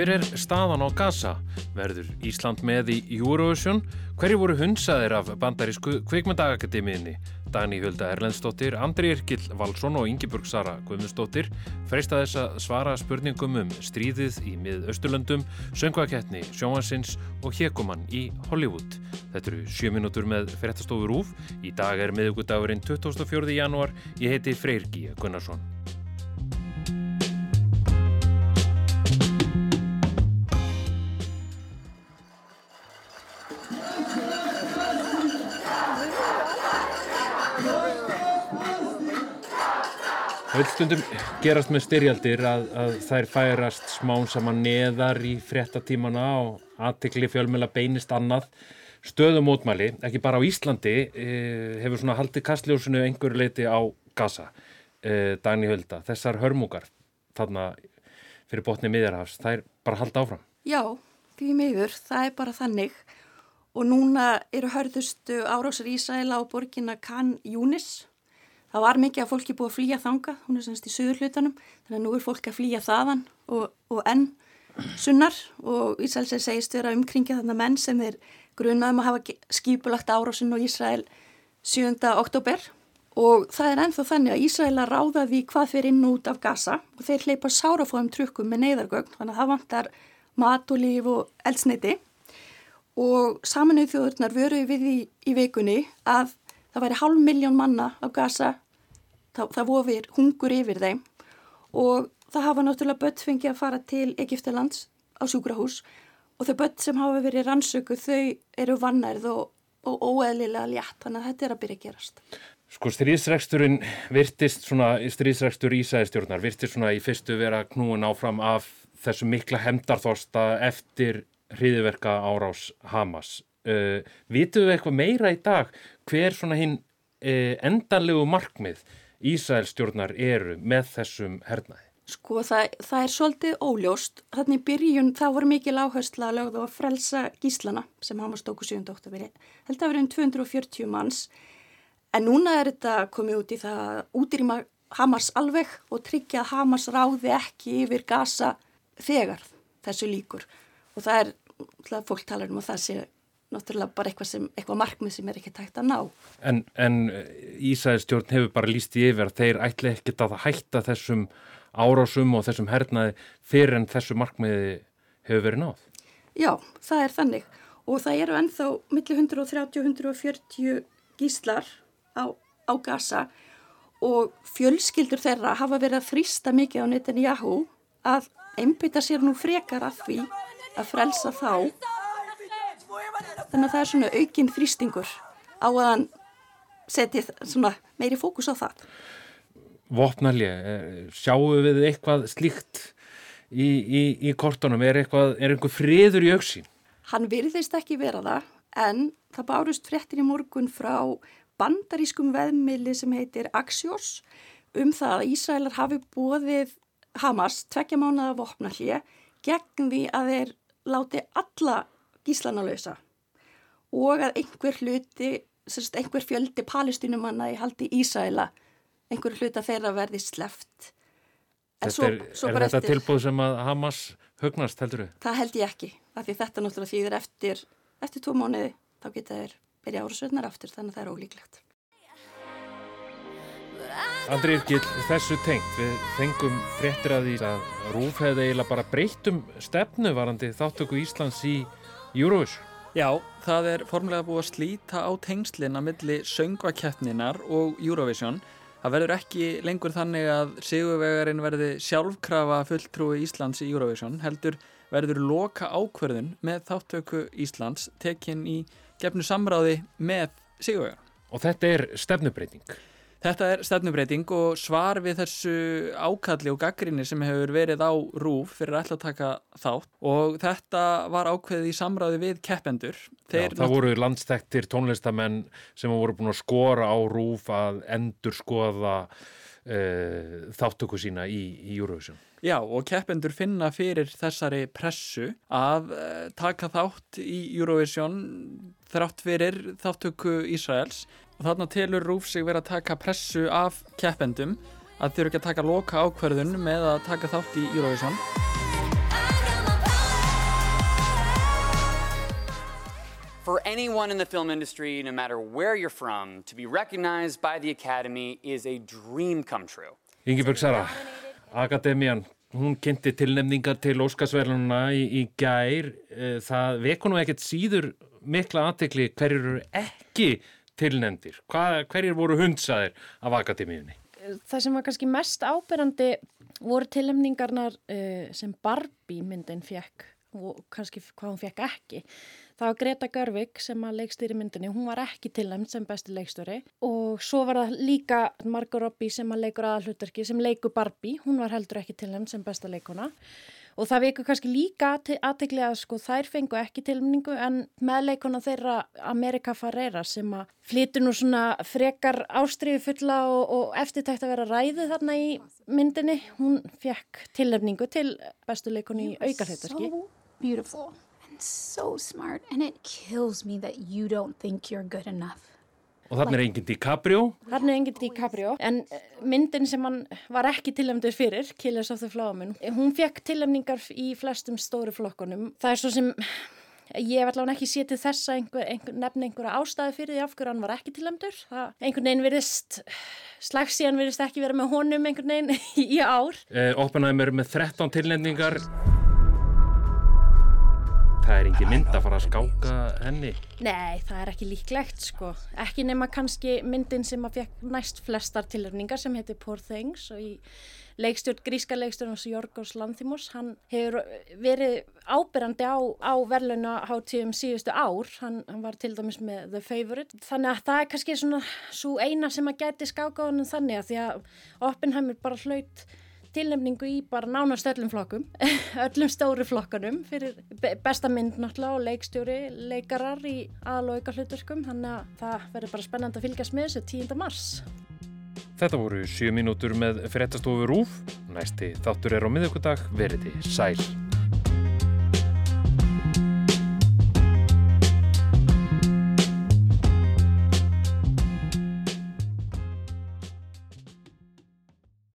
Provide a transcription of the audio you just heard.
Hver er staðan á Gaza? Verður Ísland með í Eurovision? Hverju voru hundsaðir af bandarísku kvikmyndagakademiðinni? Dagni Hulda Erlendstóttir, Andri Irkil Valsson og Ingeborg Sara Guðmundsdóttir freista þess að svara spurningum um stríðið í mið-Östurlöndum, söngvakettni Sjóhansins og Hekumann í Hollywood. Þetta eru 7 minútur með fréttastofur úf. Í dag er miðugudagurinn 24. janúar. Ég heiti Freyr Gíja Gunnarsson. Það vil stundum gerast með styrjaldir að, að þær færast smán saman neðar í fréttatímana og aðtikli fjölmjöla beinist annað. Stöðum mótmæli, ekki bara á Íslandi, e, hefur svona haldið kastljósinu einhverju leiti á Gaza, e, Dagni Hölda. Þessar hörmungar þarna fyrir botni miðjarhafs, er bara haldið áfram. Já, því miður, það er bara þannig og núna eru hörðustu árásar Ísæla á borginna Khan Yunis Það var mikið að fólki búið að flýja þanga, hún er semst í söður hlutanum, þannig að nú er fólki að flýja þaðan og, og enn sunnar og Ísraels er segist vera umkringið þannig að menn sem er grunaðum að hafa skipulagt árásinn og Ísrael 7. oktober og það er ennþá þannig að Ísrael að ráða því hvað fyrir inn út af Gaza og þeir hleypa sárafóðum trukkum með neyðargögn, þannig að það vantar mat og líf og eldsneiti og saminuð þjóðurnar vöru við í, í vikunni að það væri hálf miljón manna á Gaza, það, það vofir hungur yfir þeim og það hafa náttúrulega börn fengið að fara til Egiptalands á sjúkrahús og þau börn sem hafa verið rannsöku þau eru vannærð og, og óeðlilega létt, þannig að þetta er að byrja að gerast. Sko stríðsregsturinn virtist svona, stríðsregstur Ísæðistjórnar virtist svona í fyrstu vera knúin áfram af þessu mikla hemdarþorsta eftir hriðiverka árás Hamas. Uh, vitum við eitthvað meira í dag hver svona hinn uh, endanlegu markmið Ísælstjórnar eru með þessum hernaði? Sko það, það er svolítið óljóst. Þannig byrjun það voru mikil áhersla að lögða að frelsa gíslana sem Hamas tóku 7. oktober. Held að verið um 240 manns en núna er þetta komið út í það útrýma Hamas alveg og tryggja að Hamas ráði ekki yfir gasa þegar þessu líkur og það er, fólk talar um að það sé náttúrulega bara eitthvað, sem, eitthvað markmið sem er ekki tægt að ná. En, en Ísæðistjórn hefur bara líst í yfir að þeir ætla ekkert að hætta þessum árásum og þessum hernaði fyrir en þessu markmiði hefur verið náð? Já, það er þannig og það eru ennþá millir 130-140 gíslar á, á gasa og fjölskyldur þeirra hafa verið að þrýsta mikið á Netanyahu að einbytta sér nú frekar að því að frelsa þá þannig að það er svona aukinn þrýstingur á að hann setja meiri fókus á það. Vopnalje, sjáum við eitthvað slíkt í, í, í kortunum? Er, eitthvað, er einhver friður í auksín? Hann virðist ekki vera það, en það bárust fréttin í morgun frá bandarískum veðmili sem heitir Axios um það að Ísælar hafi bóðið Hamas tvekja mánuða vopnalje gegn því að þeir láti alla gíslana lausa og að einhver hluti, sérst, einhver fjöldi palestinumanna í haldi Ísæla, einhver hluta þeirra verði sleft. Þetta svo, er, svo er þetta tilbúð sem að Hamas hugnast heldur þau? Það held ég ekki, af því þetta náttúrulega þýðir eftir, eftir tvo mánuði, þá geta þeir byrja árasveitnar aftur, þannig að það er ólíklegt. Andri Yrkil, þessu tengt, við fengum fréttir að því að Rúf hefði eiginlega bara breytum stefnu varandi þáttöku Íslands í Eurovision. Já, það er formulega búið að slíta á tengslinn að milli söngvakeppninar og Eurovision. Það verður ekki lengur þannig að sigurvegarinn verði sjálfkrafa fulltrúi Íslands í Eurovision, heldur verður loka ákverðun með þáttöku Íslands tekinn í gefnu samráði með sigurvegar. Og þetta er stefnubreiting? Þetta er stefnubreiting og svar við þessu ákalli og gaggrinni sem hefur verið á rúf fyrir að ætla að taka þátt og þetta var ákveðið í samráði við keppendur. Þeir Já, það voru landstektir tónlistamenn sem voru búin að skora á rúf að endur skoða uh, þáttöku sína í, í Eurovision. Já og keppendur finna fyrir þessari pressu að uh, taka þátt í Eurovision þrátt fyrir þáttöku Ísraels og þarna telur Rúf sig verið að taka pressu af keppendum að þau eru ekki að taka loka ákverðun með að taka þátt í Eurovision For anyone in the film industry, no matter where you're from, to be recognized by the Academy is a dream come true. Yngibjörg Sara, Akademian, hún kynnti tilnemningar til Óskarsverðununa í, í gær. Eh, það vekonu ekkert síður mikla aðtekli hverjur eru ekki tilnefndir. Hvað, hverjir voru hundsaðir af Akademíunni? það sem var kannski mest ábyrrandi voru tilhemningarnar uh, sem Barbie myndin fekk og kannski hvað hún fekk ekki. Það var Greta Gerwig sem að leikstýri myndinni, hún var ekki tilhemnd sem besti leikstjóri og svo var það líka Margot Robbie sem að leikur aðalhuturki sem leikur Barbie, hún var heldur ekki tilhemnd sem besta leikona og það veikur kannski líka aðtegli að sko þær fengu ekki tilmningu en meðleikona þeirra Amerika Ferreira sem að flytur nú svona frekar ástriðu fulla og, og eftirtækt að vera ræðið þarna í myndinni, hún fekk tilmningu til bestu leikoni í aukarhættarki. So beautiful and so smart and it kills me that you don't think you're good enough. Og þannig er enginn DiCaprio. Þannig er enginn DiCaprio, en eh, myndin sem hann var ekki tilhemdur fyrir, Killers of the Flower Moon, hún fekk tilhemningar í flestum stóru flokkunum. Það er svo sem, ég hef allavega ekki sétið þessa einhver, einhver, nefn einhverja ástæði fyrir því af hverju hann var ekki tilhemdur. Einhvern veginn virðist, slagsíðan virðist ekki vera með honum einhvern veginn í ár. Eh, Oppenheimer með 13 tilnefningar. Það er engin mynd að fara að skáka henni. Nei, það er ekki líklegt sko. Ekki nema kannski myndin sem að fekk næst flestar tilhemningar sem heitir Poor Things og í leikstjórn, gríska leikstjórn hans Jorgos Lanthimos, hann hefur verið ábyrrandi á, á verðlaunaháttíðum síðustu ár, hann, hann var til dæmis með The Favourite, þannig að það er kannski svona svo eina sem að geti skáka hann þannig að því að Oppenheimer bara hlaut tilnefningu í bara nánast öllum flokkum, öllum stóru flokkanum fyrir besta mynd náttúrulega og leikstjóri, leikarar í aðloika hluturkum, þannig að það verður bara spennand að fylgjast með þessu 10. mars. Þetta voru 7 mínútur með fréttastofu Rúf. Næsti þáttur er á miðugudag. Verði sæl.